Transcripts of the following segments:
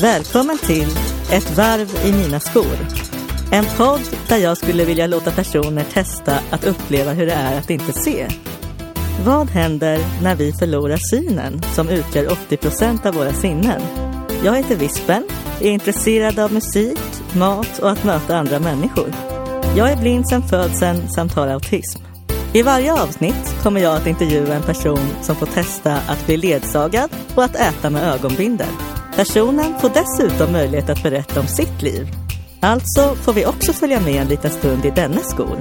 Välkommen till Ett varv i mina skor. En podd där jag skulle vilja låta personer testa att uppleva hur det är att inte se. Vad händer när vi förlorar synen som utgör 80 procent av våra sinnen? Jag heter Vispen, är intresserad av musik, mat och att möta andra människor. Jag är blind sedan födseln samt har autism. I varje avsnitt kommer jag att intervjua en person som får testa att bli ledsagad och att äta med ögonbindel. Personen får dessutom möjlighet att berätta om sitt liv. Alltså får vi också följa med en liten stund i dennes skor.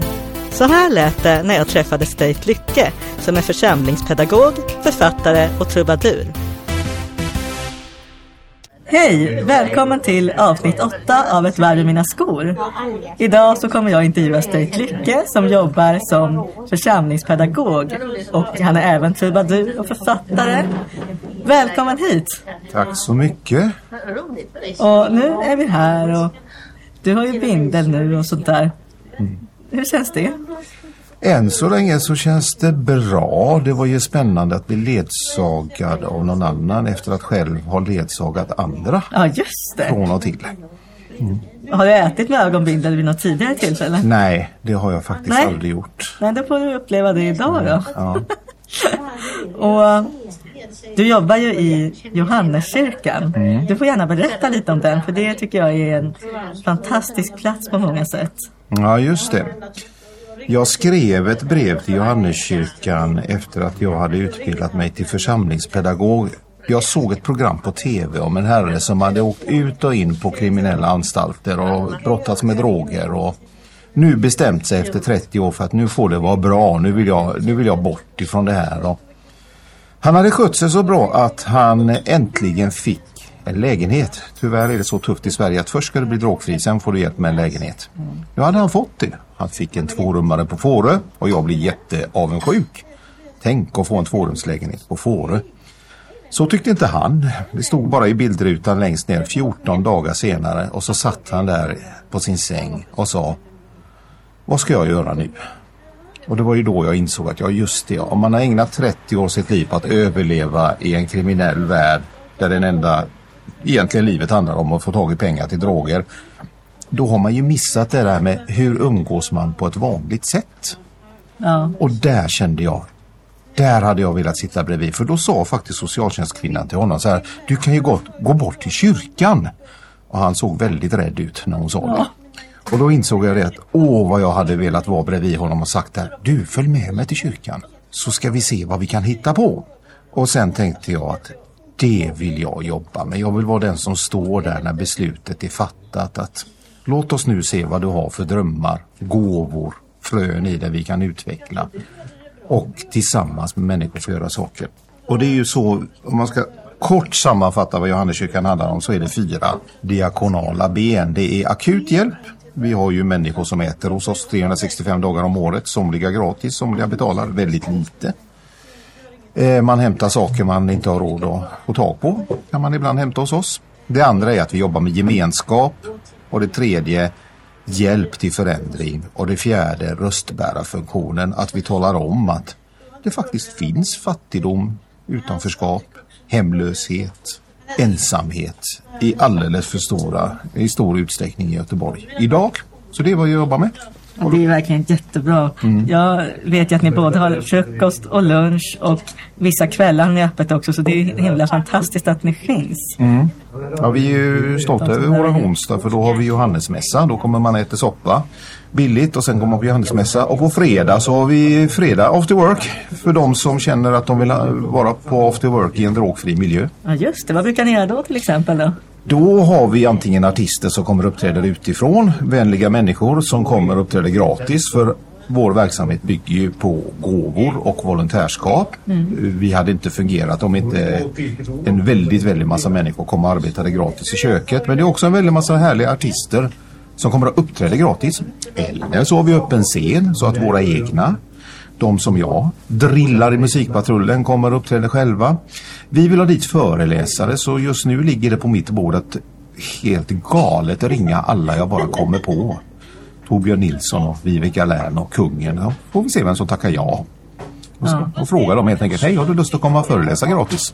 Så här lät det när jag träffade State Lycke som är församlingspedagog, författare och trubadur. Hej! Välkommen till avsnitt 8 av Ett i mina skor. Idag så kommer jag intervjua State Lycke som jobbar som församlingspedagog och han är även trubadur och författare. Välkommen hit! Tack så mycket. Och nu är vi här och du har ju bindel nu och sånt där. Hur känns det? Än så länge så känns det bra. Det var ju spännande att bli ledsagad av någon annan efter att själv ha ledsagat andra Ja, just det. från och till. Har du ätit med ögonbindel vid något tidigare tillfälle? Nej, det har jag faktiskt Nej. aldrig gjort. Nej, då får du uppleva det idag då. Ja. Och du jobbar ju i Johanneskyrkan. Du får gärna berätta lite om den, för det tycker jag är en fantastisk plats på många sätt. ja, just det. Jag skrev ett brev till Johanneskyrkan efter att jag hade utbildat mig till församlingspedagog. Jag såg ett program på tv om en herre som hade åkt ut och in på kriminella anstalter och brottats med droger och nu bestämt sig efter 30 år för att nu får det vara bra, nu vill jag, nu vill jag bort ifrån det här. Och han hade skött sig så bra att han äntligen fick en lägenhet. Tyvärr är det så tufft i Sverige att först ska du bli drogfri, sen får du hjälp med en lägenhet. Nu hade han fått det. Han fick en tvårummare på Fårö och jag blir jätteavundsjuk. Tänk att få en tvårumslägenhet på Fårö. Så tyckte inte han. Det stod bara i bildrutan längst ner 14 dagar senare och så satt han där på sin säng och sa Vad ska jag göra nu? Och det var ju då jag insåg att ja just det, om man har ägnat 30 år sitt liv på att överleva i en kriminell värld där den enda egentligen livet handlar om att få tag i pengar till droger. Då har man ju missat det där med hur umgås man på ett vanligt sätt. Ja, Och där kände jag, där hade jag velat sitta bredvid. För då sa faktiskt socialtjänstkvinnan till honom så här, du kan ju gott gå bort till kyrkan. Och han såg väldigt rädd ut när hon sa det. Och då insåg jag det att, åh vad jag hade velat vara bredvid honom och sagt där, du följ med mig till kyrkan. Så ska vi se vad vi kan hitta på. Och sen tänkte jag att det vill jag jobba med. Jag vill vara den som står där när beslutet är fattat. Att låt oss nu se vad du har för drömmar, gåvor, frön i det vi kan utveckla. Och tillsammans med människor få göra saker. Och det är ju så, om man ska kort sammanfatta vad Johanneskyrkan handlar om så är det fyra diakonala ben. Det är akut hjälp. Vi har ju människor som äter hos oss 365 dagar om året. Somliga gratis, somliga betalar väldigt lite. Eh, man hämtar saker man inte har råd att få tag på. kan man ibland hämta hos oss. Det andra är att vi jobbar med gemenskap. Och det tredje hjälp till förändring. Och det fjärde röstbärarfunktionen. Att vi talar om att det faktiskt finns fattigdom, utanförskap, hemlöshet, ensamhet i alldeles för stora, i stor utsträckning i Göteborg idag. Så det är vad jag jobbar med. och det är verkligen jättebra. Jag vet ju att ni både har frukost och lunch och vissa kvällar har ni öppet också, så det är himla fantastiskt att ni finns. Ja, vi är ju stolta över våra onsdag för då har vi Johannesmässa. Då kommer man äta soppa billigt och sen kommer man på Johannesmässa. Och på fredag så har vi fredag after work för de som känner att de vill vara på after work i en drogfri miljö. Ja, just det. Vad brukar ni göra då till exempel då? Då har vi antingen artister som kommer och uppträder utifrån, vänliga människor som kommer och uppträder gratis för vår verksamhet bygger ju på gåvor och volontärskap. Vi hade inte fungerat om inte en väldigt, väldigt massa människor kom och arbetade gratis i köket. Men det är också en väldigt massa härliga artister som kommer att uppträda gratis. Eller så har vi öppen scen så att våra egna de som jag drillar i musikpatrullen kommer och uppträder själva. Vi vill ha dit föreläsare så just nu ligger det på mitt bord att helt galet ringa alla jag bara kommer på. Torbjörn Nilsson och Viveka Lärn och kungen. Ja, får vi se vem som tackar ja. Och, så, och fråga dem helt enkelt, hej har du lust att komma och föreläsa gratis?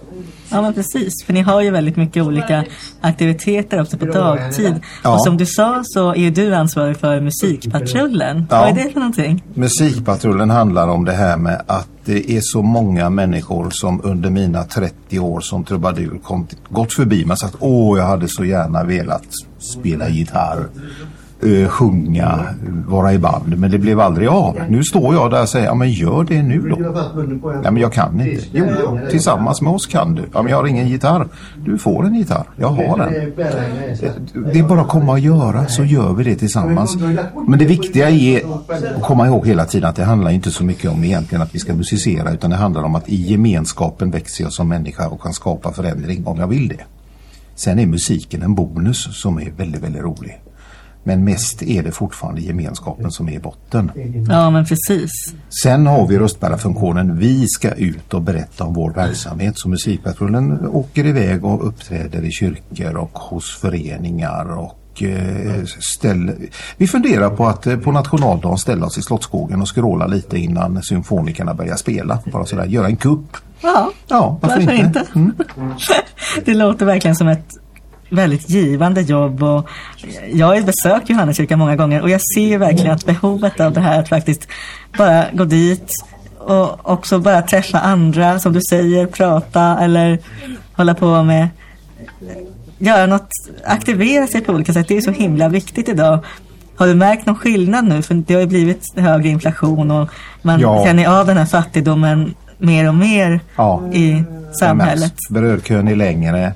Ja men precis, för ni har ju väldigt mycket olika aktiviteter också på dagtid. Ja. Och som du sa så är ju du ansvarig för Musikpatrullen. Ja. Vad är det för någonting? Musikpatrullen handlar om det här med att det är så många människor som under mina 30 år som trubadur kom, gått förbi mig och sagt åh jag hade så gärna velat spela gitarr, eh, sjunga, vara i band men det blev aldrig av. Nu står jag där och säger ja men gör det nu då. Nej men jag kan inte. Jo, tillsammans med oss kan du. Ja men jag har ingen gitarr. Du får en gitarr. Jag har den. Det är bara att komma och göra så gör vi det tillsammans. Men det viktiga är att komma ihåg hela tiden att det handlar inte så mycket om egentligen att vi ska musicera utan det handlar om att i gemenskapen växer jag som människa och kan skapa förändring om jag vill det. Sen är musiken en bonus som är väldigt, väldigt rolig. Men mest är det fortfarande gemenskapen som är i botten. Ja men precis. Sen har vi röstbärarfunktionen. Vi ska ut och berätta om vår verksamhet. Så Musikpatrullen åker iväg och uppträder i kyrkor och hos föreningar och eh, ställer... Vi funderar på att eh, på nationaldagen ställa oss i Slottsskogen och skråla lite innan symfonikerna börjar spela. Bara sådär, göra en kupp. Ja, Ja, varför, varför inte? inte? Mm. det låter verkligen som ett väldigt givande jobb och jag besökt Johanneskyrkan många gånger och jag ser verkligen att behovet av det här att faktiskt bara gå dit och också bara träffa andra som du säger, prata eller hålla på med göra något, aktivera sig på olika sätt. Det är så himla viktigt idag. Har du märkt någon skillnad nu? För det har ju blivit högre inflation och man Ja. känner av den här fattigdomen mer och mer Ja. i samhället. Brödkön är längre.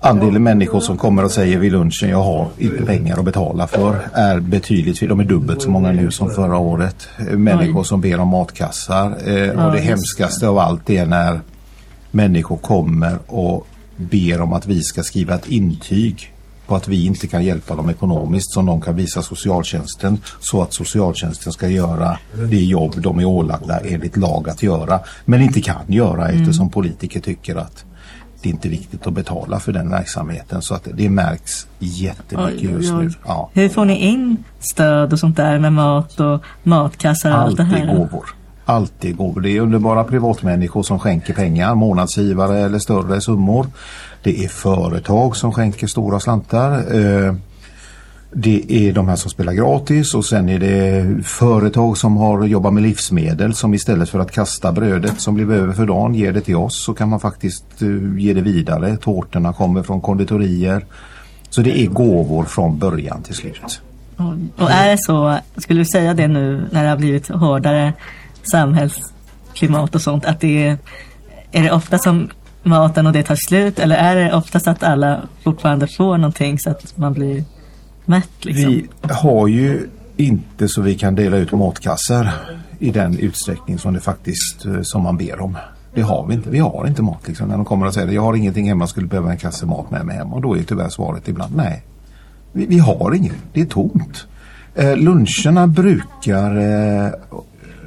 Andelen människor som kommer och säger vid lunchen jag har inte pengar att betala för är betydligt, de är dubbelt så många nu som förra året. Människor som ber om matkassar eh, och det hemskaste av allt är när människor kommer och ber om att vi ska skriva ett intyg på att vi inte kan hjälpa dem ekonomiskt som de kan visa socialtjänsten så att socialtjänsten ska göra det jobb de är ålagda enligt lag att göra men inte kan göra eftersom politiker tycker att det är inte viktigt att betala för den verksamheten så att det märks jättemycket Oj, oj, just nu. Ja. Hur får ni in stöd och sånt där med mat och matkassar och allt det Alltid här? gåvor. Alltid gåvor. Det är underbara privatmänniskor som skänker pengar, månadsgivare eller större summor. Det är företag som skänker stora slantar. Eh, det är de här som spelar gratis och sen är det företag som har jobbat med livsmedel som istället för att kasta brödet som blir över för dagen ger det till oss så kan man faktiskt eh, ge det vidare. Tårtorna kommer från konditorier. Så det är gåvor från början till slut. Och är det så, skulle du säga det nu när det har blivit hårdare samhällsklimat och sånt, att det är, är det ofta som maten och det tar slut eller är det oftast att alla fortfarande får någonting så att man blir mätt liksom? Vi har ju inte så vi kan dela ut matkassar i den utsträckning som det faktiskt eh, som man ber om. Det har vi inte. Vi har inte mat liksom. När de kommer och säger jag har ingenting hemma, skulle behöva en kasse mat med mig hem. Och då är tyvärr svaret ibland nej. Vi, vi har inget. Det är tomt. Eh, luncherna brukar eh,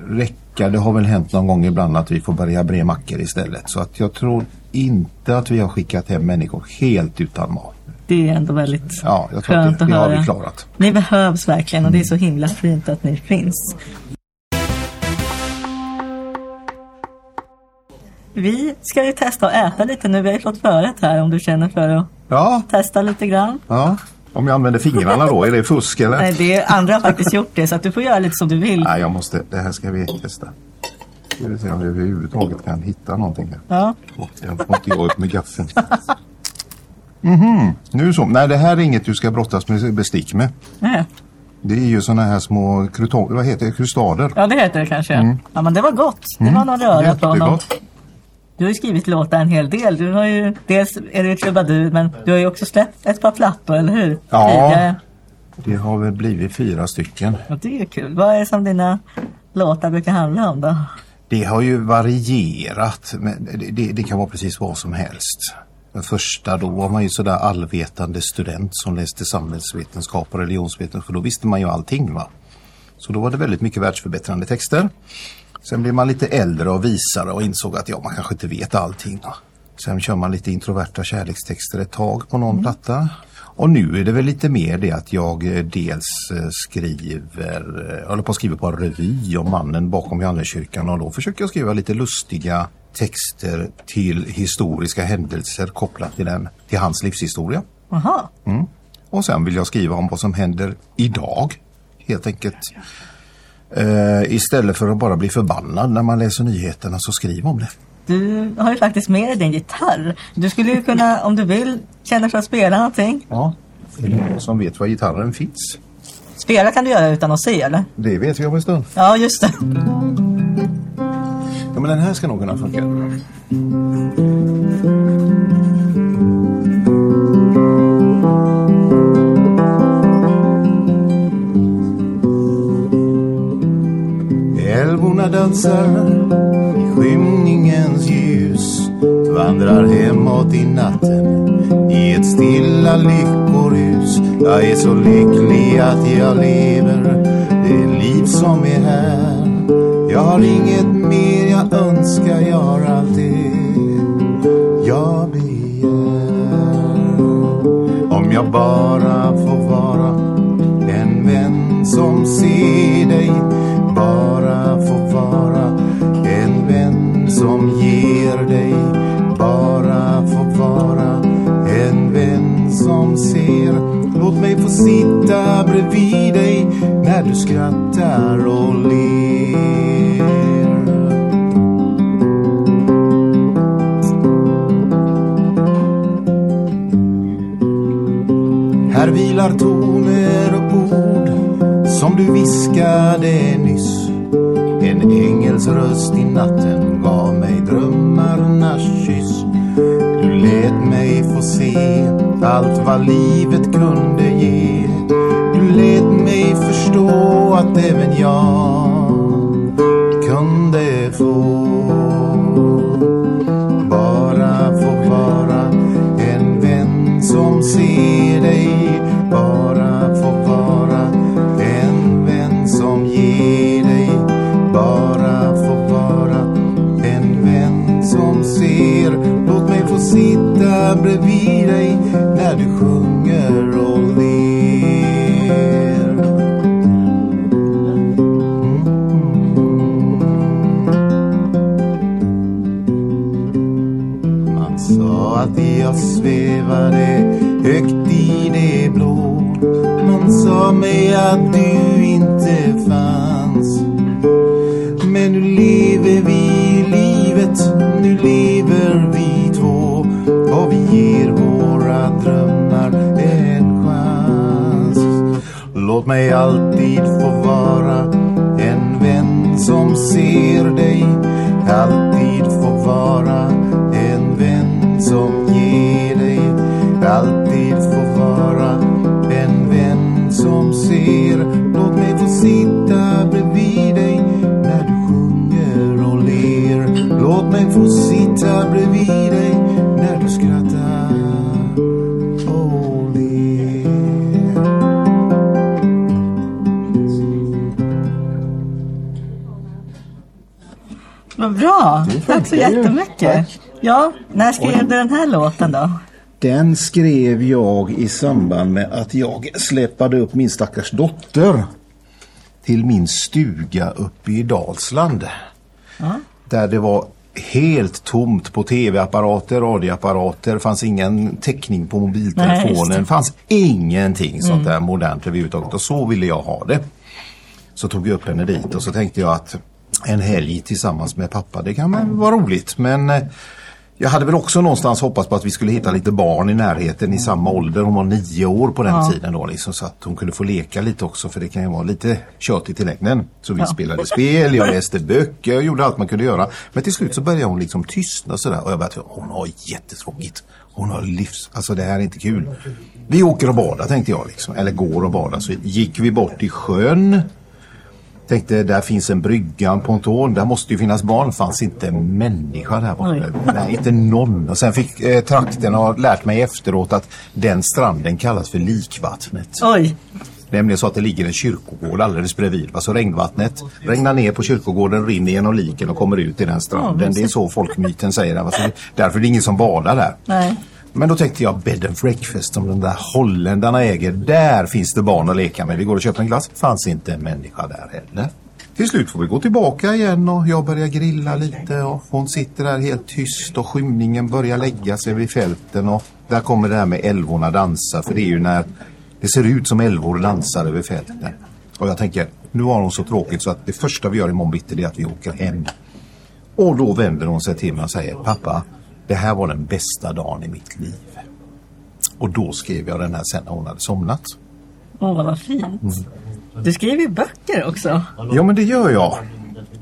räcka. Det har väl hänt någon gång ibland att vi får börja bre mackor istället. Så att jag tror inte att vi har skickat hem människor helt utan mat. Det är ändå väldigt Ja, jag tror att skönt det, att det har höra. vi klarat. Ni behövs verkligen och det är så himla fint att ni finns. Vi ska ju testa att äta lite nu. Vi har ju fått förrätt här om du känner för att Ja, testa lite grann. Ja, om jag använder fingrarna då, är det fusk eller? Nej, det är, andra har faktiskt gjort det så att du får göra lite som du vill. Nej, jag måste, det här ska vi testa. Ska vi se om vi överhuvudtaget kan hitta någonting här. Ja. Och Den får inte jag upp med gaffeln. Mhm, nu så. Nej, det här är inget du ska brottas med bestick med. Nej. Det är ju såna här små kruton, vad heter det, krustader. Ja, det heter det kanske. Ja, men det var gott. Det var någon röra på honom. Mm. Jättegott. Du har ju skrivit låtar en hel del. Du har ju, dels är du trubadur, men du har ju också släppt ett par plattor, eller hur? Ja. Tidigare. Det har väl blivit fyra stycken. Och det är ju kul. Vad är det som dina låtar brukar handla om då? Det har ju varierat. Men det, det, det kan vara precis vad som helst. Den första då var man ju sådär allvetande student som läste samhällsvetenskap och religionsvetenskap. För då visste man ju allting va. Så då var det väldigt mycket världsförbättrande texter. Sen blev man lite äldre och visare och insåg att ja, man kanske inte vet allting. Va? Sen kör man lite introverta kärlekstexter ett tag på någon platta. Och nu är det väl lite mer det att jag eh, dels eh, skriver, jag håller på att skriva på en revy om mannen bakom Johanneskyrkan och då försöker jag skriva lite lustiga texter till historiska händelser kopplat till, den, till hans livshistoria. Aha. Mm. Och sen vill jag skriva om vad som händer idag. Helt enkelt. Uh, istället för att bara bli förbannad när man läser nyheterna så skriv om det. Du har ju faktiskt med dig din gitarr. Du skulle ju kunna, om du vill, känna för att spela någonting. Ja, är det någon som vet var gitarren finns? Spela kan du göra utan att se, eller? Det vet vi om en stund. Ja, just det. Men den här ska nog kunna funka. Älvorna dansar i skymningens ljus Vandrar hemåt i natten i ett stilla lyckorus Jag är så lycklig att jag lever det liv som är här Jag har inget mer jag göra det jag begär Om jag bara får vara en vän som ser dig bara får vara en vän som ger dig bara får vara en vän som ser. Låt mig få sitta bredvid dig när du skrattar och ler. Vilar toner och ord som du viskade nyss. En ängels röst i natten gav mig drömmarnas kyss. Du lät mig få se allt vad livet kunde ge. Du lät mig förstå att även jag kunde få sitta bredvid dig när du sjunger och ler Man sa att jag svävade högt i det blå. Man sa mig att du inte fanns. Men nu lever vi livet, nu lever mig alltid få vara en vän som ser dig. Alltid få vara en vän som ger dig. Alltid få vara en vän som ser. Låt mig få sitta bredvid dig när du sjunger och ler. Låt mig få sitta bredvid Vad bra. Det Tack så jättemycket. Tack. Ja, när skrev du den här låten då? Den skrev jag i samband med att jag släpade upp min stackars dotter till min stuga uppe i Dalsland. Där det var helt tomt på tv-apparater, radioapparater, fanns ingen täckning på Nej, mobiltelefonen, det. fanns ingenting sånt där modernt överhuvudtaget och så ville jag ha det. Så tog jag upp henne dit och så tänkte jag att en helg tillsammans med pappa, det kan vara roligt men eh, jag hade väl också någonstans hoppats på att vi skulle hitta lite barn i närheten i samma ålder. Hon var nio år på den Ja. tiden då liksom, så att hon kunde få leka lite också för det kan ju vara lite tjötigt i längden. Så vi spelade spel, jag läste böcker, jag gjorde allt man kunde göra. Men till slut så började hon liksom tystna sådär och jag började hon har jättetråkigt. Hon har livs... Alltså det här är inte kul. Vi åker och badar tänkte jag liksom. Eller går och badar. Så gick vi bort till sjön. Tänkte där finns en brygga, en ponton, där måste ju finnas barn. fanns inte en människa där borta. Oj. Nej, inte någon. Och sen fick eh, trakten ha lärt mig efteråt att den stranden kallas för likvattnet. Oj, Nämligen så att det ligger en kyrkogård alldeles bredvid. Alltså regnvattnet regnar ner på kyrkogården, rinner genom liken och kommer ut i den stranden. det är så folkmyten säger. Alltså, därför är det ingen som badar där. nej. Men då tänkte jag bed and breakfast som de där holländarna äger. Där finns det barn att leka med. Vi går och köper en glass. Fanns inte en människa där heller. Till slut får vi gå tillbaka igen och jag börjar grilla lite och hon sitter där helt tyst och skymningen börjar lägga sig vid fälten och där kommer det här med älvorna dansa för det är ju när det ser ut som älvor dansar över fälten. Och jag tänker, nu har hon så tråkigt så att det första vi gör imorgon bitti är att vi åker hem. Och då vänder hon sig till mig och säger, pappa, det här var den bästa dagen i mitt liv. Och då skrev jag den här sen när hon hade somnat. Åh, vad fint. Du skriver ju böcker också. Ja, men det gör jag.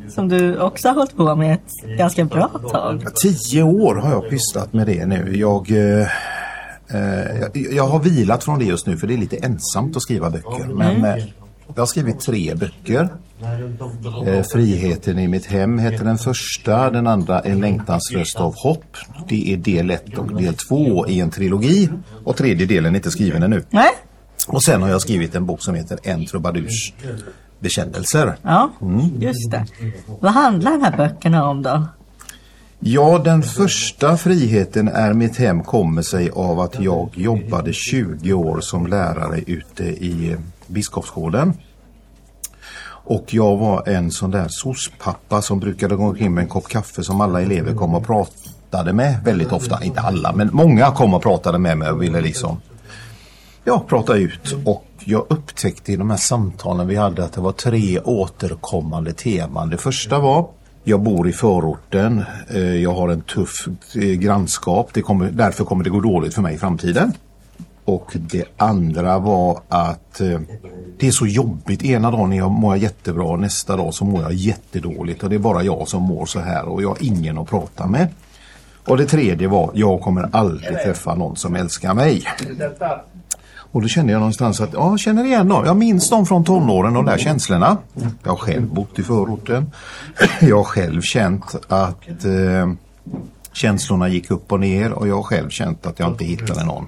Som du också har hållit på med ett ganska bra tag. Tio år har jag pysslat med det nu. Jag, eh, eh, jag, jag har vilat från det just nu för det är lite ensamt att skriva böcker. Men eh, jag har skrivit tre böcker. Eh, Friheten i mitt hem heter den första. Den andra En längtans röst av hopp. Det är del ett och del två i en trilogi. Och tredje delen är inte skriven ännu. Nej? Och sen har jag skrivit en bok som heter En trubadurs bekännelser. Ja, just det. Vad handlar de här böckerna om då? Ja, den första friheten är mitt hem kommer sig av att jag jobbade 20 år som lärare ute i Biskopsgården. Och jag var en sån där sospappa som brukade gå omkring med en kopp kaffe som alla elever kom och pratade med väldigt ofta. Inte alla, men många kom och pratade med mig och ville liksom ja, prata ut. Och jag upptäckte i de här samtalen vi hade att det var tre återkommande teman. Det första var jag bor i förorten, eh, jag har en tuff eh, grannskap, det kommer, därför kommer det gå dåligt för mig i framtiden. Och det andra var att eh, det är så jobbigt. Ena dagen jag mår jag jättebra, nästa dag så mår jag jättedåligt och det är bara jag som mår så här och jag har ingen att prata med. Och det tredje var, jag kommer aldrig träffa någon som älskar mig. Och då kände jag någonstans att, ja, jag känner igen dem. Jag minns dem från tonåren, de där känslorna. Jag har själv bott i förorten. Jag har själv känt att eh, känslorna gick upp och ner och jag har själv känt att jag inte hittade någon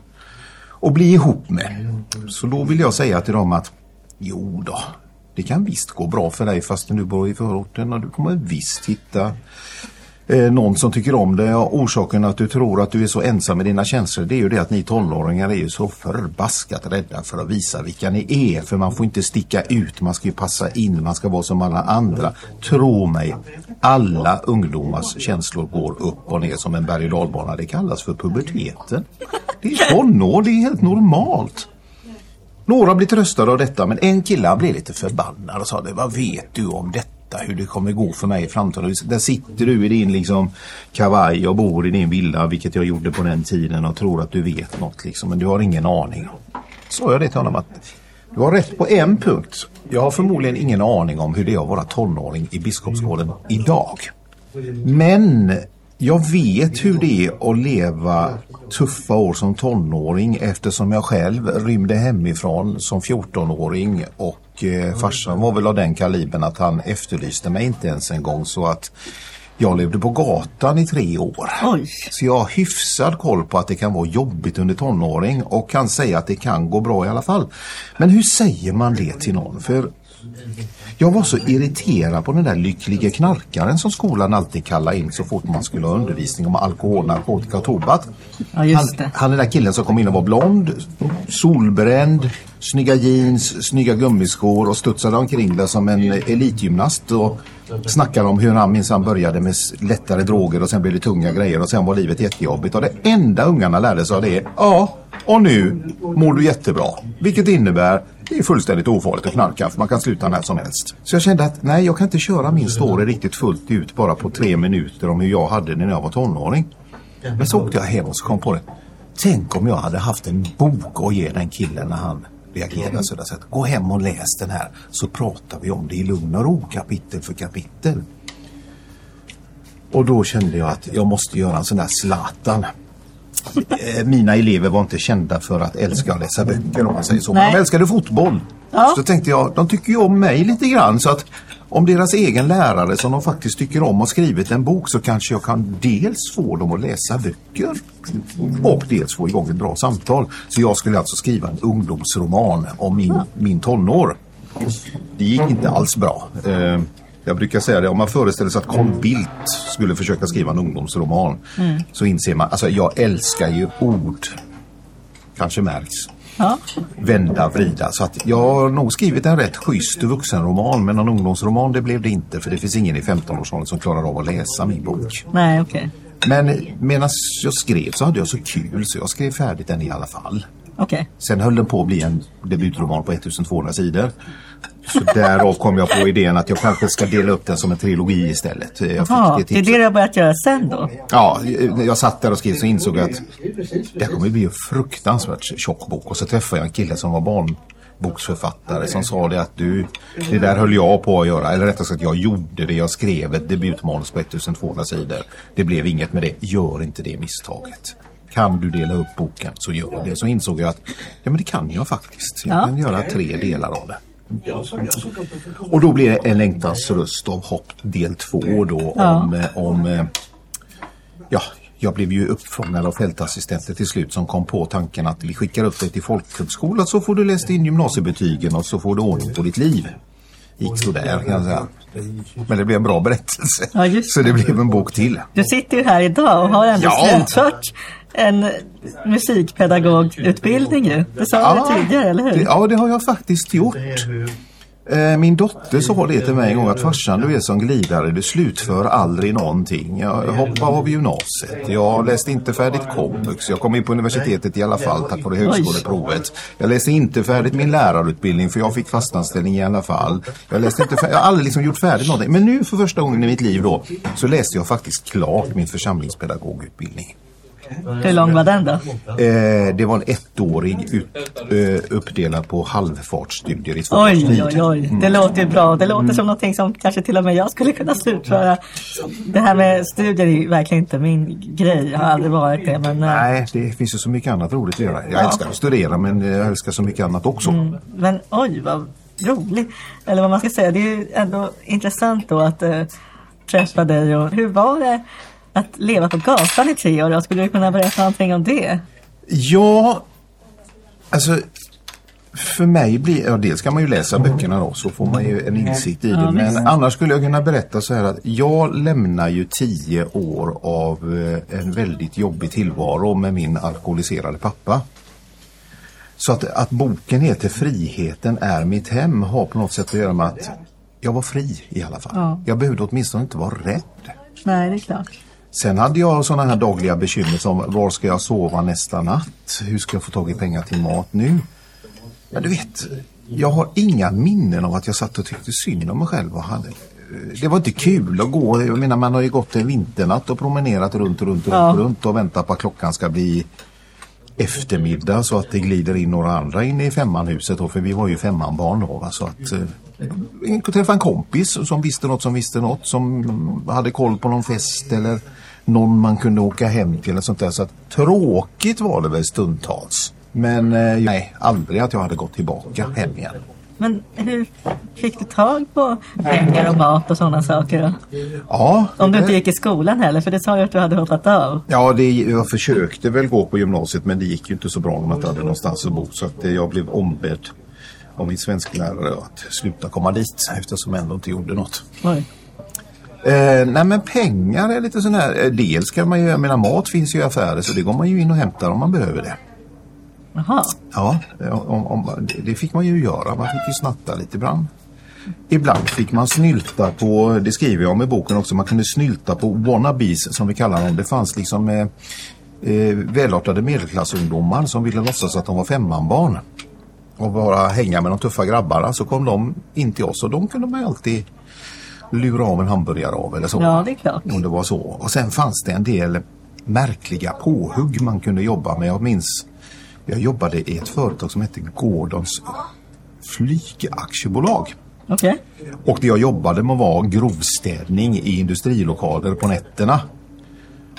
och bli ihop med. Så då vill jag säga till dem att, jo då, det kan visst gå bra för dig fastän du bor i förorten och du kommer visst hitta eh, någon som tycker om det. och orsaken att du tror att du är så ensam med dina känslor det är ju det att ni tonåringar är ju så förbaskat rädda för att visa vilka ni är. För man får inte sticka ut, man ska ju passa in, man ska vara som alla andra. Tro mig, alla ungdomars känslor går upp och ner som en berg och dalbana. Det kallas för puberteten. Det är tonår, det är helt normalt. Några blir tröstade av detta men en kille han blev lite förbannad och sa det, vad vet du om detta? Hur det kommer gå för mig i framtiden. Där sitter du i din liksom kavaj och bor i din villa, vilket jag gjorde på den tiden och tror att du vet något liksom, men du har ingen aning. Så jag det till honom att du har rätt på en punkt. Jag har förmodligen ingen aning om hur det är att vara tonåring i Biskopsgården idag. Men jag vet hur det är att leva tuffa år som tonåring eftersom jag själv rymde hemifrån som 14-åring och eh, farsan var väl av den kalibern att han efterlyste mig inte ens en gång. Så att jag levde på gatan i tre år. Oj. Så jag har hyfsad koll på att det kan vara jobbigt under tonåring och kan säga att det kan gå bra i alla fall. Men hur säger man det till någon? För jag var så irriterad på den där lyckliga knarkaren som skolan alltid kallade in så fort man skulle ha undervisning om alkohol, narkotika och tobak. Ja. Han, han den där killen som kom in och var blond, solbränd, snygga jeans, snygga gummiskor och studsade omkring där som en elitgymnast och snackade om hur han minsann började med lättare droger och sen blev det tunga grejer och sen var livet jättejobbigt. Och det enda ungarna lärde sig av det är ja, och nu mår du jättebra. Vilket innebär det är fullständigt ofarligt att knarka för man kan sluta när som helst. Så jag kände att nej, jag kan inte köra min story riktigt fullt ut bara på tre minuter om hur jag hade det när jag var tonåring. Men så åkte jag hem och så kom på det. Tänk om jag hade haft en bok att ge den killen när han reagerade så sätt. Gå hem och läs den här så pratar vi om det i lugn och ro kapitel för kapitel. Och då kände jag att jag måste göra en sån där Zlatan. Eh, Mina elever var inte kända för att älska att läsa böcker om man säger så. Men de älskade fotboll. Ja. Så tänkte jag, de tycker ju om mig lite grann så att om deras egen lärare som de faktiskt tycker om har skrivit en bok så kanske jag kan dels få dem att läsa böcker och dels få igång ett bra samtal. Så jag skulle alltså skriva en ungdomsroman om min, min tonår. Det gick inte alls bra. Eh, Jag brukar säga det, om man föreställer sig att Carl Bildt skulle försöka skriva en ungdomsroman så inser man, alltså jag älskar ju ord. Kanske märks. Ja. Vända, vrida. Så att jag har nog skrivit en rätt schysst vuxenroman men någon ungdomsroman det blev det inte för det finns ingen i 15-årsåldern som klarar av att läsa min bok. Nej, okej. Men medan jag skrev så hade jag så kul så jag skrev färdigt den i alla fall. Okej. Sen höll den på att bli en debutroman på 1200 sidor. Så därav kom jag på idén att jag kanske ska dela upp den som en trilogi istället. Jaha, fick det är det du har börjat göra sen då? Ja, jag satt där och skrev så insåg jag att det kommer bli en fruktansvärt tjock bok. Och så träffade jag en kille som var barnboksförfattare som sa det att du, det där höll jag på att göra. Eller rättare sagt jag gjorde det. Jag skrev ett debutmanus på 1200 sidor. Det blev inget med det. Gör inte det misstaget. Kan du dela upp boken så gör det. Så insåg jag att ja, men det kan jag faktiskt. Jag Ja. kan göra tre delar av det. Och då blir det En längtans röst av hopp del två då Ja. om, eh, om ja, jag blev ju uppfångad av fältassistenter till slut som kom på tanken att vi skickar upp dig till folkhögskolan så får du läst in gymnasiebetygen och så får du ordning på ditt liv. Gick sådär kan jag säga. Men det blev en bra berättelse. Ja, just så det blev en bok till. Du sitter ju här idag och har ändå Ja. slutfört en musikpedagogutbildning ju. Det sa du tidigare, eller hur? Det, ja, det har jag faktiskt gjort. Eh, Min dotter sa det till mig en gång att farsan du är som glidare, du slutför aldrig någonting. Jag hoppade av gymnasiet, jag läste inte färdigt komvux, jag kom in på universitetet i alla fall tack vare högskoleprovet. Jag läste inte färdigt min lärarutbildning för jag fick fastanställning i alla fall. Jag, läste inte färdigt, jag har aldrig liksom gjort färdigt någonting. Men nu för första gången i mitt liv då så läste jag faktiskt klart min församlingspedagogutbildning. Hur lång var den då? Eh, det var en ettårig ut, eh, uppdelad på halvfartsstudier i två Oj, tid. oj, oj. Det låter ju bra. Det låter som någonting som kanske till och med jag skulle kunna slutföra. Det här med studier är ju verkligen inte min grej. Jag har aldrig varit det. Men, eh, Nej, det finns ju så mycket annat roligt att göra. Jag Ja. älskar att studera men jag älskar så mycket annat också. men oj, vad roligt. Eller vad man ska säga. Det är ju ändå intressant då att eh, träffa dig. Och hur var det att leva på gatan i tre år? Skulle du kunna berätta någonting om det? Ja, alltså för mig blir, ja dels kan man ju läsa böckerna då så får man ju en insikt i det. Ja, men annars skulle jag kunna berätta så här att jag lämnar ju tio år av eh, en väldigt jobbig tillvaro med min alkoholiserade pappa. Så att, att boken heter Friheten är mitt hem har på något sätt att göra med att jag var fri i alla fall. Ja. Jag behövde åtminstone inte vara rädd. Nej, det är klart. Sen hade jag sådana här dagliga bekymmer som var ska jag sova nästa natt? Hur ska jag få tag i pengar till mat nu? Ja, du vet, jag har inga minnen av att jag satt och tyckte synd om mig själv. Och hade, det var inte kul att gå. Jag menar, man har ju gått en vinternatt och promenerat runt och runt och Ja. runt, och runt väntat på att klockan ska bli eftermiddag så att det glider in några andra in i femmanhuset då, för vi var ju femmanbarn då. Va? Så att, eh, jag träffade en kompis som visste något som visste något som hade koll på någon fest eller någon man kunde åka hem till eller sånt där. Så att, tråkigt var det väl stundtals. Men eh, nej, aldrig att jag hade gått tillbaka hem igen. Men hur fick du tag på pengar och mat och sådana saker? Då? Ja, Om du inte gick i skolan heller, för det sa ju att du hade hoppat av. Ja, det, jag försökte väl gå på gymnasiet men det gick ju inte så bra när man inte hade någonstans att bo. Så att eh, jag blev ombedd av min svensklärare att sluta komma dit eftersom jag ändå inte gjorde något. Oj. Eh, nej men pengar är lite sån här, eh, dels kan man ju, jag menar mat finns ju i affärer så det går man ju in och hämtar om man behöver det. Jaha. Ja, om, om, det- det fick man ju göra, man fick ju snatta lite ibland. Ibland fick man snylta på, det skriver jag om i boken också, man kunde snylta på wannabes som vi kallar dem. Det fanns liksom eh, eh, välartade medelklassungdomar som ville låtsas att de var femmanbarn. Och bara hänga med de tuffa grabbarna så kom de in till oss och de kunde man ju alltid lura av en hamburgare av eller så. Ja, det är klart. Om det var så. Och sen fanns det en del märkliga påhugg man kunde jobba med. Jag minns, jag jobbade i ett företag som hette Gordons Flygaktiebolag. Okej. Och det jag jobbade med var grovstädning i industrilokaler på nätterna.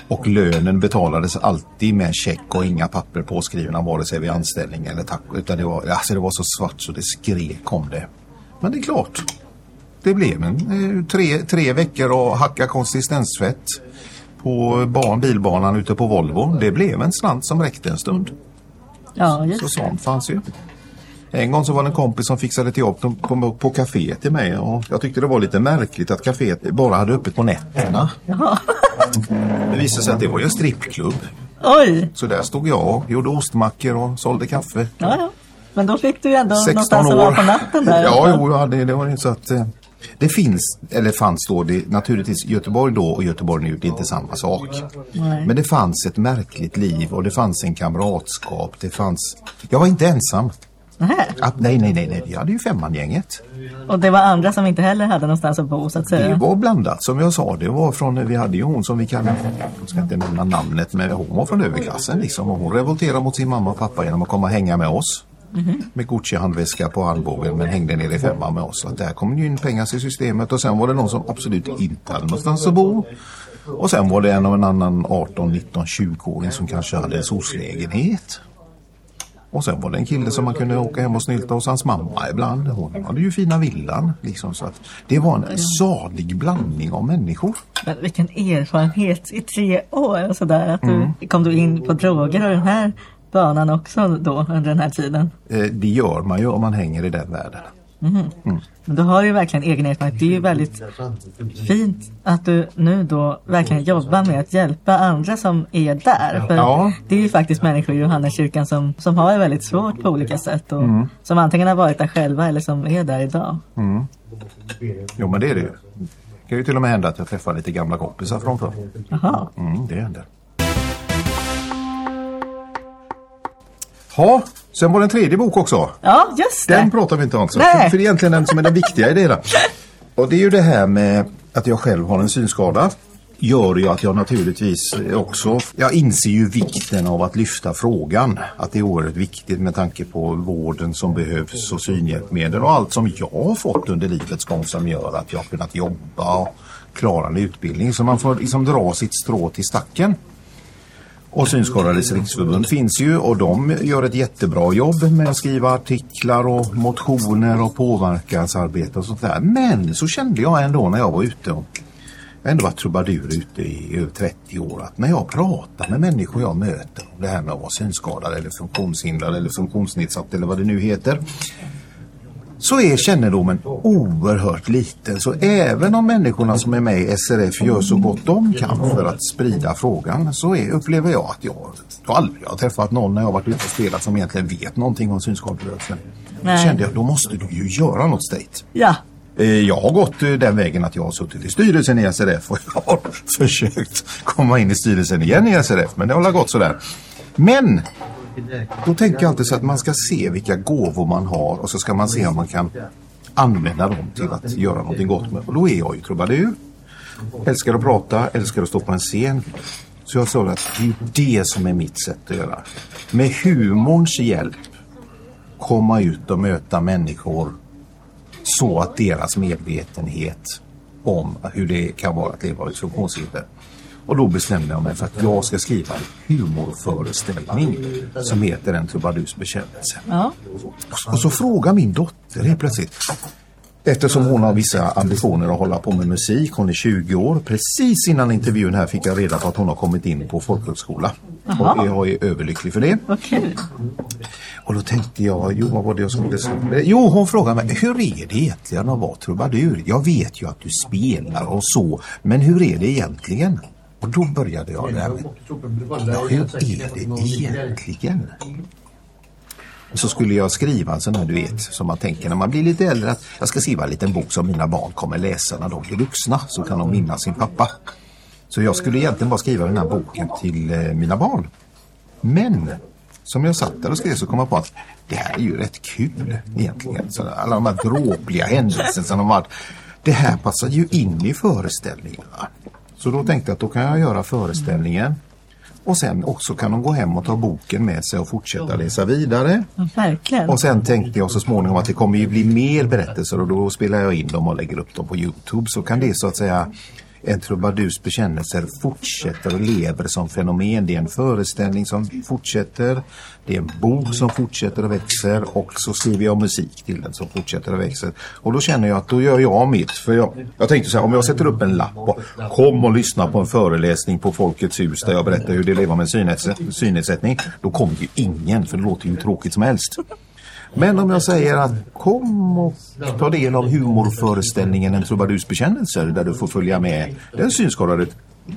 Och lönen betalades alltid med check och inga papper påskrivna vare sig vid anställning eller tack. Utan det var, alltså det var så svart så det skrek om det. Men det är klart. Det blev en eh, tre, tre veckor och hacka konsistensfett på barn, bilbanan ute på Volvo. Det blev en slant som räckte en stund. Ja, Så just det. sånt fanns ju. En gång så var det en kompis som fixade till jobb på, på, på kaféet till mig och jag tyckte det var lite märkligt att kaféet bara hade öppet på nätterna. Jaha. Det visade sig att det var ju en strippklubb. Oj! Så där stod jag och gjorde ostmackor och sålde kaffe. Ja, ja. Men då fick du ju ändå 16 någonstans att år. vara på natten där. Ja, jo, ja det, det var inte så att... Det finns, eller fanns då, det, naturligtvis Göteborg då och Göteborg nu, det är inte samma sak. Nej. Men det fanns ett märkligt liv och det fanns en kamratskap. Det fanns... Jag var inte ensam. Att, nej, nej, nej, nej, vi hade ju femmangänget. Och det var andra som inte heller hade någonstans att bo så att Det säga. var blandat som jag sa. Det var från, vi hade ju hon som vi kallar, jag ska inte nämna namnet, men hon var från överklassen liksom. Och hon revolterade mot sin mamma och pappa genom att komma och hänga med oss. Med Gucci-handväska på armbågen men hängde ner i femman med oss. Att där kom ju in pengar till systemet och sen var det någon som absolut inte hade någonstans att bo. Och sen var det en av en annan 18, 19, 20-åring som kanske hade en SOS-lägenhet. Och sen var det en kille som man kunde åka hem och snylta hos hans mamma ibland. Hon hade ju fina villan. Liksom, så att det var en salig blandning av människor. Men vilken erfarenhet i tre år och sådär. Att du, Mm. Kom du in på droger och den här banan också då under den här tiden? Eh, det gör man ju om man hänger i den världen. Men du har ju verkligen egen erfarenhet. Det är ju väldigt fint att du nu då verkligen jobbar med att hjälpa andra som är där. För Ja. Det är ju faktiskt människor i Johanneskyrkan som, som har det väldigt svårt på olika sätt. Och Mm. Som antingen har varit där själva eller som är där idag. Jo men det är det ju. Det kan ju till och med hända att jag träffar lite gamla kompisar från förr. Jaha. Mm, det händer. Ja, sen var det en tredje bok också. Ja, just det. Den pratar vi inte om. Så. Nej. För, för det är egentligen den som är den viktiga i det hela. Och det är ju det här med att jag själv har en synskada. Gör ju att jag naturligtvis också, jag inser ju vikten av att lyfta frågan. Att det är oerhört viktigt med tanke på vården som behövs och synhjälpmedel och allt som jag har fått under livets gång som gör att jag har kunnat jobba och klara en utbildning. Så man får liksom dra sitt strå till stacken. Och Synskadades riksförbund finns ju och de gör ett jättebra jobb med att skriva artiklar och motioner och påverkansarbete och sånt där. Men så kände jag ändå när jag var ute och jag har ändå varit trubadur ute i över 30 år att när jag pratar med människor jag möter om det här med att vara synskadad eller funktionshindrad eller funktionsnedsatt eller vad det nu heter så är kännedomen oerhört liten. Så även om människorna som är med i SRF gör så gott de kan för att sprida frågan så är, upplever jag att jag, jag aldrig har träffat någon när jag varit ute och spelat som egentligen vet någonting om synskaderörelsen. Då kände jag, då måste du ju göra något state. Ja. Eh, Jag har gått eh, den vägen att jag har suttit i styrelsen i SRF och jag har försökt komma in i styrelsen igen i SRF men det har gått sådär. Men då tänker jag alltid så att man ska se vilka gåvor man har och så ska man se om man kan använda dem till att göra någonting gott med. Och då är jag ju trubadur. Älskar att prata, älskar att stå på en scen. Så jag sa att det är det som är mitt sätt att göra. Med humorns hjälp komma ut och möta människor så att deras medvetenhet om hur det kan vara att leva med funktionshinder. Och då bestämde jag mig för att jag ska skriva en humorföreställning som heter En trubadurs bekännelse. Ja. Och så frågar min dotter helt plötsligt Eftersom hon har vissa ambitioner att hålla på med musik, hon är 20 år. Precis innan intervjun här fick jag reda på att hon har kommit in på folkhögskola. Och jag är överlycklig för det. Kul. Och då tänkte jag, jo vad var det jag skulle säga? Jo, hon frågade mig, hur är det egentligen att vara trubadur? Jag vet ju att du spelar och så, men hur är det egentligen? Och då började jag där med, hur är det egentligen? Så skulle jag skriva en sån här, du vet, som man tänker när man blir lite äldre, att jag ska skriva en liten bok som mina barn kommer läsa när de blir vuxna, så kan de minnas sin pappa. Så jag skulle egentligen bara skriva den här boken till eh, mina barn. Men som jag satt där och skrev så kom jag på att det här är ju rätt kul egentligen. Så alla de här dråpliga händelserna som har varit. Det här passar ju in i föreställningen. Så då tänkte jag att då kan jag göra föreställningen. Och sen också kan de gå hem och ta boken med sig och fortsätta läsa vidare. Verkligen. Och sen tänkte jag så småningom att det kommer ju bli mer berättelser och då spelar jag in dem och lägger upp dem på Youtube. Så kan det så att säga en trubadurs bekännelser fortsätter och lever som fenomen. Det är en föreställning som fortsätter. Det är en bok som fortsätter och växer och så skriver jag musik till den som fortsätter och växer. Och då känner jag att då gör jag mitt. För jag, jag tänkte så här, om jag sätter upp en lapp och kom och lyssna på en föreläsning på Folkets hus där jag berättar hur det lever med synnedsättning. Då kommer ju ingen för det låter ju hur tråkigt som helst. Men om jag säger att kom och ta del av humorföreställningen En trubadurs bekännelser där du får följa med den synskadade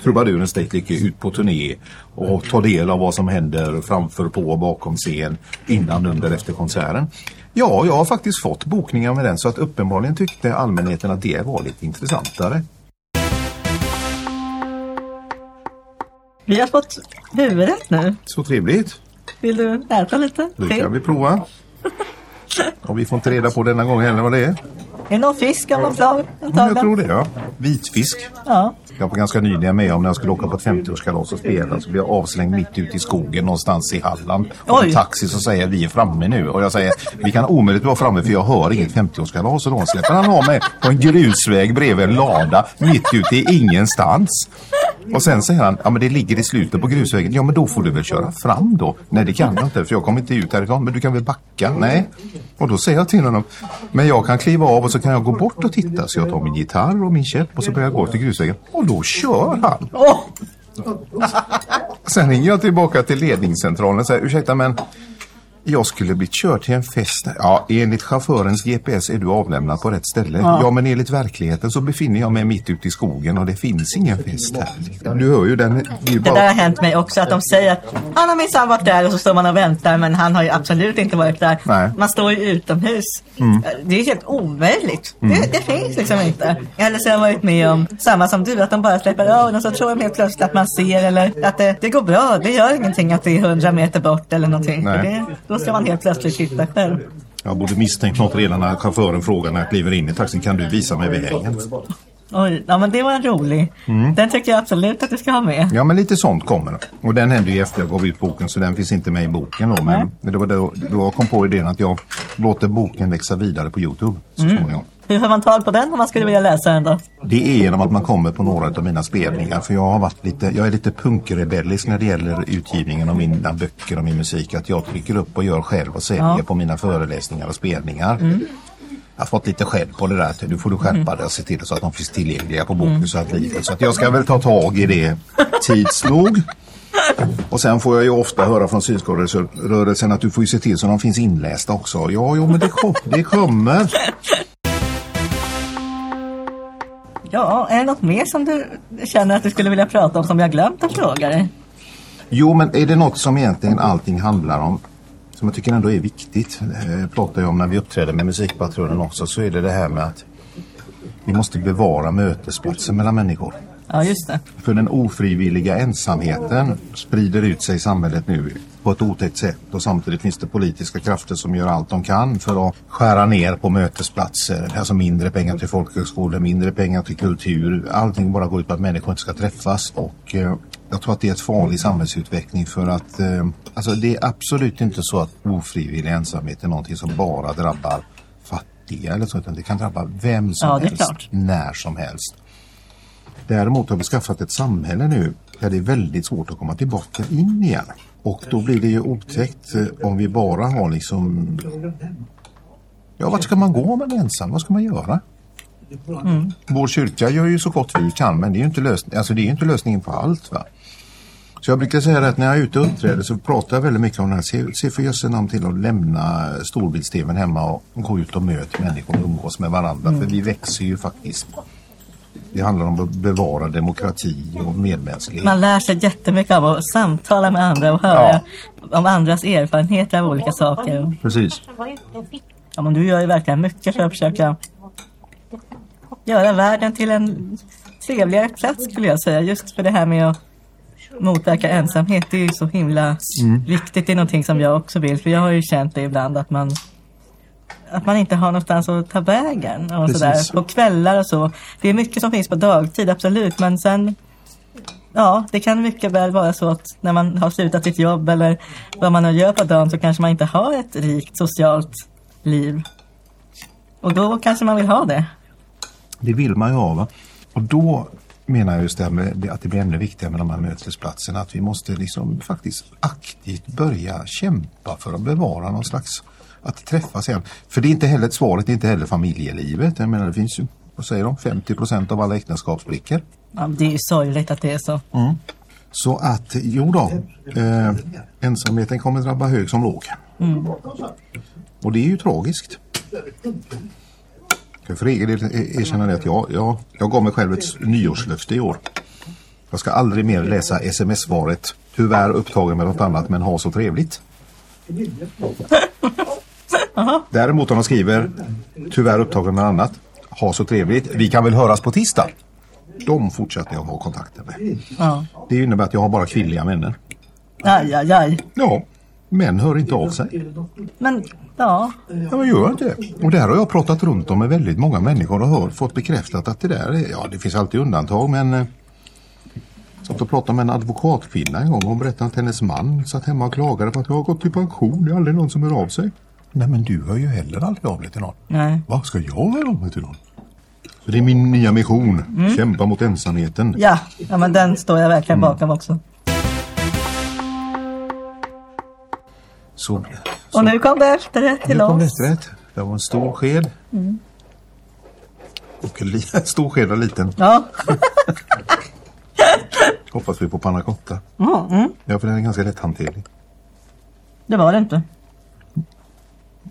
trubaduren Statelick ut på turné och ta del av vad som händer framför, på och bakom scen innan, under, efter konserten. Ja, jag har faktiskt fått bokningar med den så att uppenbarligen tyckte allmänheten att det var lite intressantare. Vi har fått huvudrätt nu. Så trevligt. Vill du äta lite? Det kan vi prova. Och vi får inte reda på denna gång heller vad det är. Är det någon fisk av något slag? Jag tror det ja. Vitfisk. Ja. Jag var ganska nyligen med om när jag skulle åka på ett 50-årskalas och spela så blev jag avslängd mitt ute i skogen någonstans i Halland. Och en taxi så säger vi är framme nu och jag säger vi kan omöjligt vara framme för jag hör inget 50-årskalas och då släpper han av mig på en grusväg bredvid en lada mitt ute i ingenstans. Och sen säger han, ja men det ligger i slutet på grusvägen. Ja men då får du väl köra fram då. Nej det kan jag inte för jag kommer inte ut härifrån. Men du kan väl backa? Nej. Och då säger jag till honom, men jag kan kliva av och så kan jag gå bort och titta. Så jag tar min gitarr och min käpp och så börjar jag gå till grusvägen. Och då kör han. Sen ringer jag tillbaka till ledningscentralen och säger, ursäkta men jag skulle blivit körd till en fest. Ja, enligt chaufförens GPS är du avlämnad på rätt ställe. Ja. ja, men enligt verkligheten så befinner jag mig mitt ute i skogen och det finns ingen fest här. Du hör ju den. Det, bara... det där har hänt mig också, att de säger att han har minsann varit där och så står man och väntar men han har ju absolut inte varit där. Nej. Man står ju utomhus. Mm. Det är helt omöjligt. Mm. Det, det, finns liksom inte. Eller så har jag varit med om samma som du, att de bara släpper av och så tror de helt plötsligt att man ser eller att det, det går bra. Det gör ingenting att det är hundra meter bort eller någonting. Det, då ska man helt plötsligt hitta själv. Jag borde misstänkt något redan när chauffören frågar när jag kliver in i taxin. Kan du visa mig vägen? Oj, ja men det var en rolig. Mm. Den tycker jag absolut att du ska ha med. Ja men lite sånt kommer. Och den hände ju efter jag gav ut boken så den finns inte med i boken då. Men Nej. det var då, då jag kom på idén att jag låter boken växa vidare på Youtube så mm. småningom. Hur får man tag på den om man skulle vilja läsa den då? Det är genom att man kommer på några av mina spelningar. För jag har varit lite, jag är lite punkrebellisk när det gäller utgivningen av mina böcker och min musik. Att jag trycker upp och gör själv och säljer ja. på mina föreläsningar och spelningar. Mm. Jag har fått lite skäll på det där. Nu får du skärpa mm. dig och se till så att de finns tillgängliga på Bokus mm. Så att jag ska väl ta tag i det tids nog. Och sen får jag ju ofta höra från synskadrörelsen att du får ju se till så att de finns inlästa också. Ja, jo men det, kom, det kommer. Ja, är det något mer som du känner att du skulle vilja prata om som jag glömt att fråga dig? Jo, men är det något som egentligen allting handlar om som jag tycker ändå är viktigt, eh, pratar jag om när vi uppträder med Musikpatrullen också, så är det det här med att vi måste bevara mötesplatsen mellan människor. Ja, just det. För den ofrivilliga ensamheten sprider ut sig i samhället nu på ett otäckt sätt och samtidigt finns det politiska krafter som gör allt de kan för att skära ner på mötesplatser. Alltså mindre pengar till folkhögskolor, mindre pengar till kultur. Allting bara går ut på att människor inte ska träffas och eh, jag tror att det är ett farlig samhällsutveckling för att eh, alltså det är absolut inte så att ofrivillig ensamhet är någonting som bara drabbar fattiga eller så utan det kan drabba vem som ja, helst, när som helst. Däremot har vi skaffat ett samhälle nu där det är väldigt svårt att komma tillbaka in igen. Och då blir det ju otäckt eh, om vi bara har liksom... Ja, vart ska man gå om man är ensam? Vad ska man göra? Mm. Vår kyrka gör ju så gott vi kan men det är ju inte, lösning, alltså det är inte lösningen på allt. Va? Så jag brukar säga att när jag är ute och uppträder så pratar jag väldigt mycket om det här. Se, se för jösse namn till att lämna storbilds-tvn hemma och gå ut och möta människor och umgås med varandra. Mm. För vi växer ju faktiskt. Det handlar om att bevara demokrati och medmänsklighet. Man lär sig jättemycket av att samtala med andra och höra ja. om andras erfarenheter av olika saker. Precis. Ja, men du gör ju verkligen mycket för att försöka göra världen till en trevligare plats skulle jag säga. Just för det här med att motverka ensamhet. Det är ju så himla mm. viktigt. Det är någonting som jag också vill. För jag har ju känt det ibland att man att man inte har någonstans att ta vägen. Och sådär. På kvällar och så. Det är mycket som finns på dagtid, absolut. Men sen, ja, det kan mycket väl vara så att när man har slutat sitt jobb eller vad man nu gör på dagen så kanske man inte har ett rikt socialt liv. Och då kanske man vill ha det. Det vill man ju ha va? Och då menar jag just det här med att det blir ännu viktigare med de här mötesplatserna. Att vi måste liksom faktiskt aktivt börja kämpa för att bevara någon slags att träffas igen. För det är inte heller svaret, det är inte heller familjelivet. Jag menar det finns ju, vad säger de, 50 procent av alla äktenskapsbrickor. Ja, det är ju sorgligt att det är så. Mm. Så att, jo då, eh, ensamheten kommer drabba hög som låg. Mm. Och det är ju tragiskt. Jag för egen del erkänna det att jag, jag, jag gav mig själv ett nyårslöfte i år. Jag ska aldrig mer läsa sms-svaret. Tyvärr upptagen med något annat men ha så trevligt. Däremot om de skriver tyvärr upptagen med annat. Ha så trevligt. Vi kan väl höras på tisdag. De fortsätter jag ha kontakter med. Ja. Det innebär att jag har bara kvinnliga vänner. Aj, aj, aj. Ja, män hör inte av sig. Men ja, Ja, men gör inte det. Och där har jag pratat runt om med väldigt många människor och hör, fått bekräftat att det där, är- ja det finns alltid undantag men eh, jag satt och pratade med en advokatkvinna en gång och hon berättade att hennes man satt hemma och klagade på att jag har gått i pension, det är aldrig någon som hör av sig. Nej men du hör ju heller aldrig av dig till någon. nej. Vad ska jag höra av mig till någon? Så det är min nya mission, kämpa mot ensamheten. Ja, ja men den står jag verkligen bakom också. Så, Och nu kom det efterrätt till nu kom oss. rätt. Det var en stor sked. Och en stor sked och liten. Ja. Hoppas vi på panna cotta. Mm, mm. Ja, för den är ganska lätthanterlig. Det var det inte.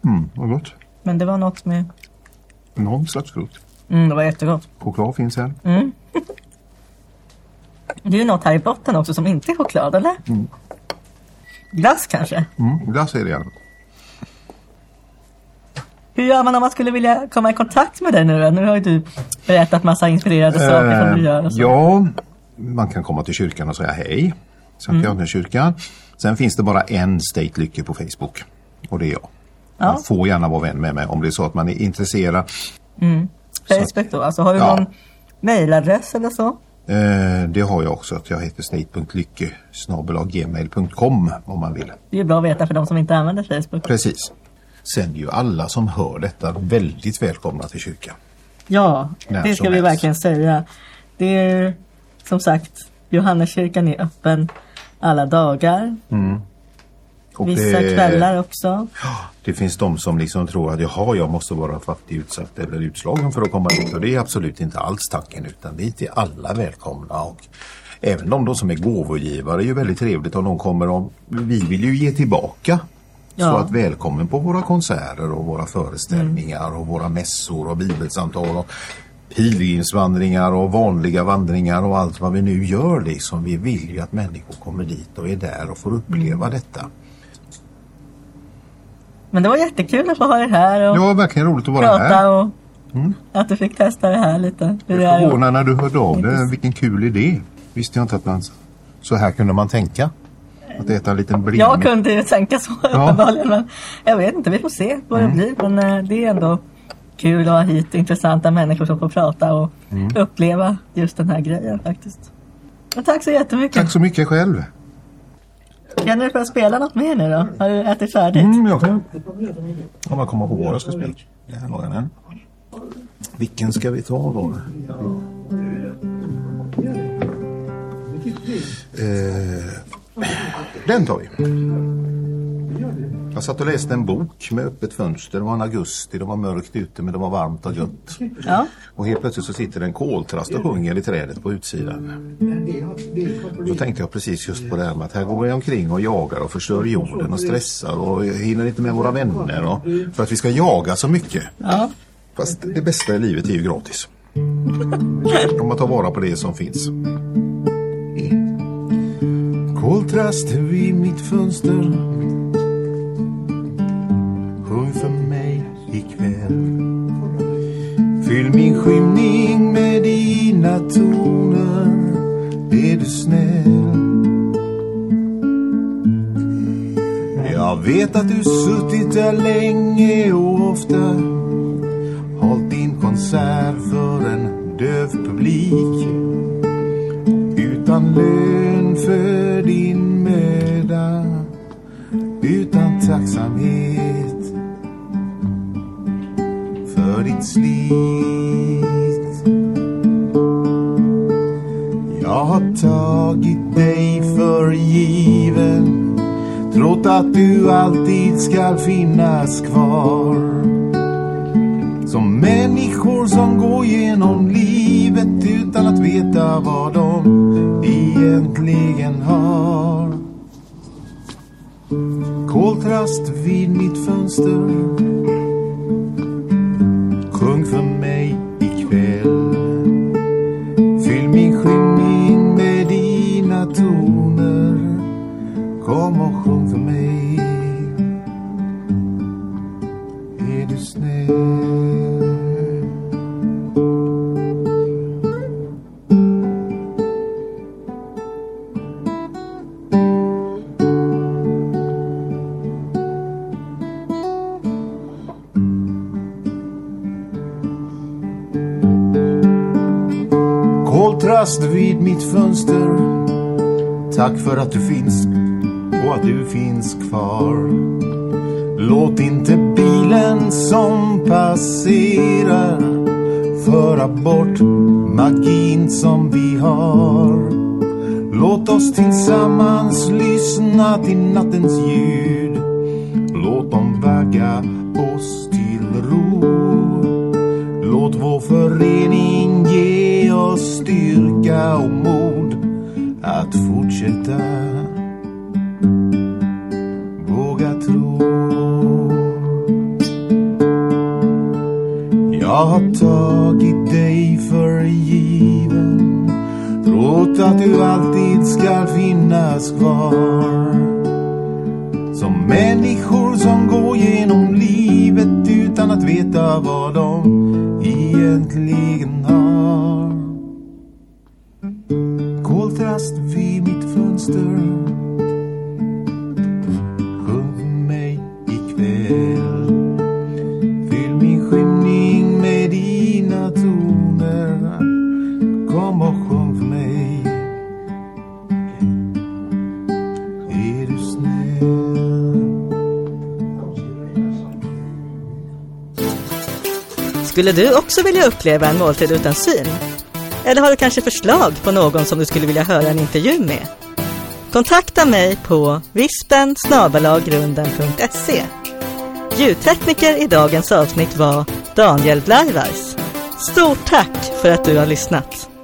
Mm, vad gott. Men det var något med... Någon slags frukt. Mm, det var jättegott. Choklad finns här. Det är ju något här i botten också som inte är choklad, eller? Glass kanske? Mm, glass är det gärna. Hur gör man om man skulle vilja komma i kontakt med dig nu då? Nu har ju du berättat massa inspirerande saker som du gör och så. Eh, ja, man kan komma till kyrkan och säga hej. Sankt Mm. kyrkan. Sen finns det bara en State Lycke på Facebook. Och det är jag. Ja. Får gärna vara vän med mig om det är så att man är intresserad. Facebook då? Alltså har du Ja. någon mailadress eller så? Eh, det har jag också. att Jag heter state.lycke gmail.com om man vill. Det är bra att veta för de som inte använder Facebook. Precis. Sen är ju alla som hör detta väldigt välkomna till kyrkan. Ja, När det ska vi helst. verkligen säga. Det är som sagt, Johanneskyrkan är öppen alla dagar. Och Vissa det- kvällar också. Det finns de som liksom tror att jaha, jag måste vara fattig, utsatt eller utslagen för att komma dit. Och det är absolut inte alls tanken utan dit är alla välkomna. Och även de då som är gåvogivare är ju väldigt trevligt om de kommer och vi vill ju ge tillbaka. Så Ja. att välkommen på våra konserter och våra föreställningar och våra mässor och bibelsamtal och pilgrimsvandringar och vanliga vandringar och allt vad vi nu gör liksom. Vi vill ju att människor kommer dit och är där och får uppleva detta. Men det var jättekul att få ha dig här och Det var verkligen roligt att vara prata här. och att du fick testa det här lite. Hur Jag förvånad när du hörde av dig. Vilken kul idé. Visste jag inte att man... Så här kunde man tänka. Att äta en liten brinning. Jag kunde ju tänka så uppenbarligen men jag vet inte, vi får se vad Mm. det blir. Men eh, det är ändå kul att ha hit intressanta människor som får prata och Mm. uppleva just den här grejen faktiskt. Men tack så jättemycket. Tack så mycket själv. Kan du få spela något mer nu då? Har du ätit färdigt? Mm, jag kan... Om jag kommer ihåg vad jag ska spela. Där har jag den. Vilken ska vi ta då? Eh, den tar vi. Jag satt och läste en bok med öppet fönster. Det var en augusti, det var mörkt ute men det var varmt och gött. Ja. Och helt plötsligt så sitter en koltrast och sjunger i trädet på utsidan. Då tänkte jag precis just på det här med att här går vi omkring och jagar och förstör jorden och stressar och hinner inte med våra vänner och för att vi ska jaga så mycket. ja. Fast det bästa i livet är ju gratis. Om man tar vara på det som finns. Koltraster vid mitt fönster för mig ikväll. Fyll min skymning med dina toner. Är du snäll? Jag vet att du suttit där länge och ofta Hållt din konsert för en döv publik. Utan lön för din möda Utan tacksamhet för ditt slit Jag har tagit dig för given Trott att du alltid ska finnas kvar. Som människor som går genom livet utan att veta vad de egentligen har. Koltrast vid mitt fönster. För mig ikväll. Fyll min skymning med dina toner. Kom och sjung för mig fast vid mitt fönster. Tack för att du finns och att du finns kvar. Låt inte bilen som passerar föra bort magin som vi har. Låt oss tillsammans lyssna till nattens ljud. Låt dem vagga oss till ro. Låt vår förening styrka och mod att fortsätta våga tro. Jag har tagit dig för given trott att du alltid ska finnas kvar. Som människor som går genom livet utan att veta vad de egentligen du också vilja uppleva en måltid utan syn? Eller har du kanske förslag på någon som du skulle vilja höra en intervju med? Kontakta mig på vispen Ljudtekniker i dagens avsnitt var Daniel Blaivars. Stort tack för att du har lyssnat!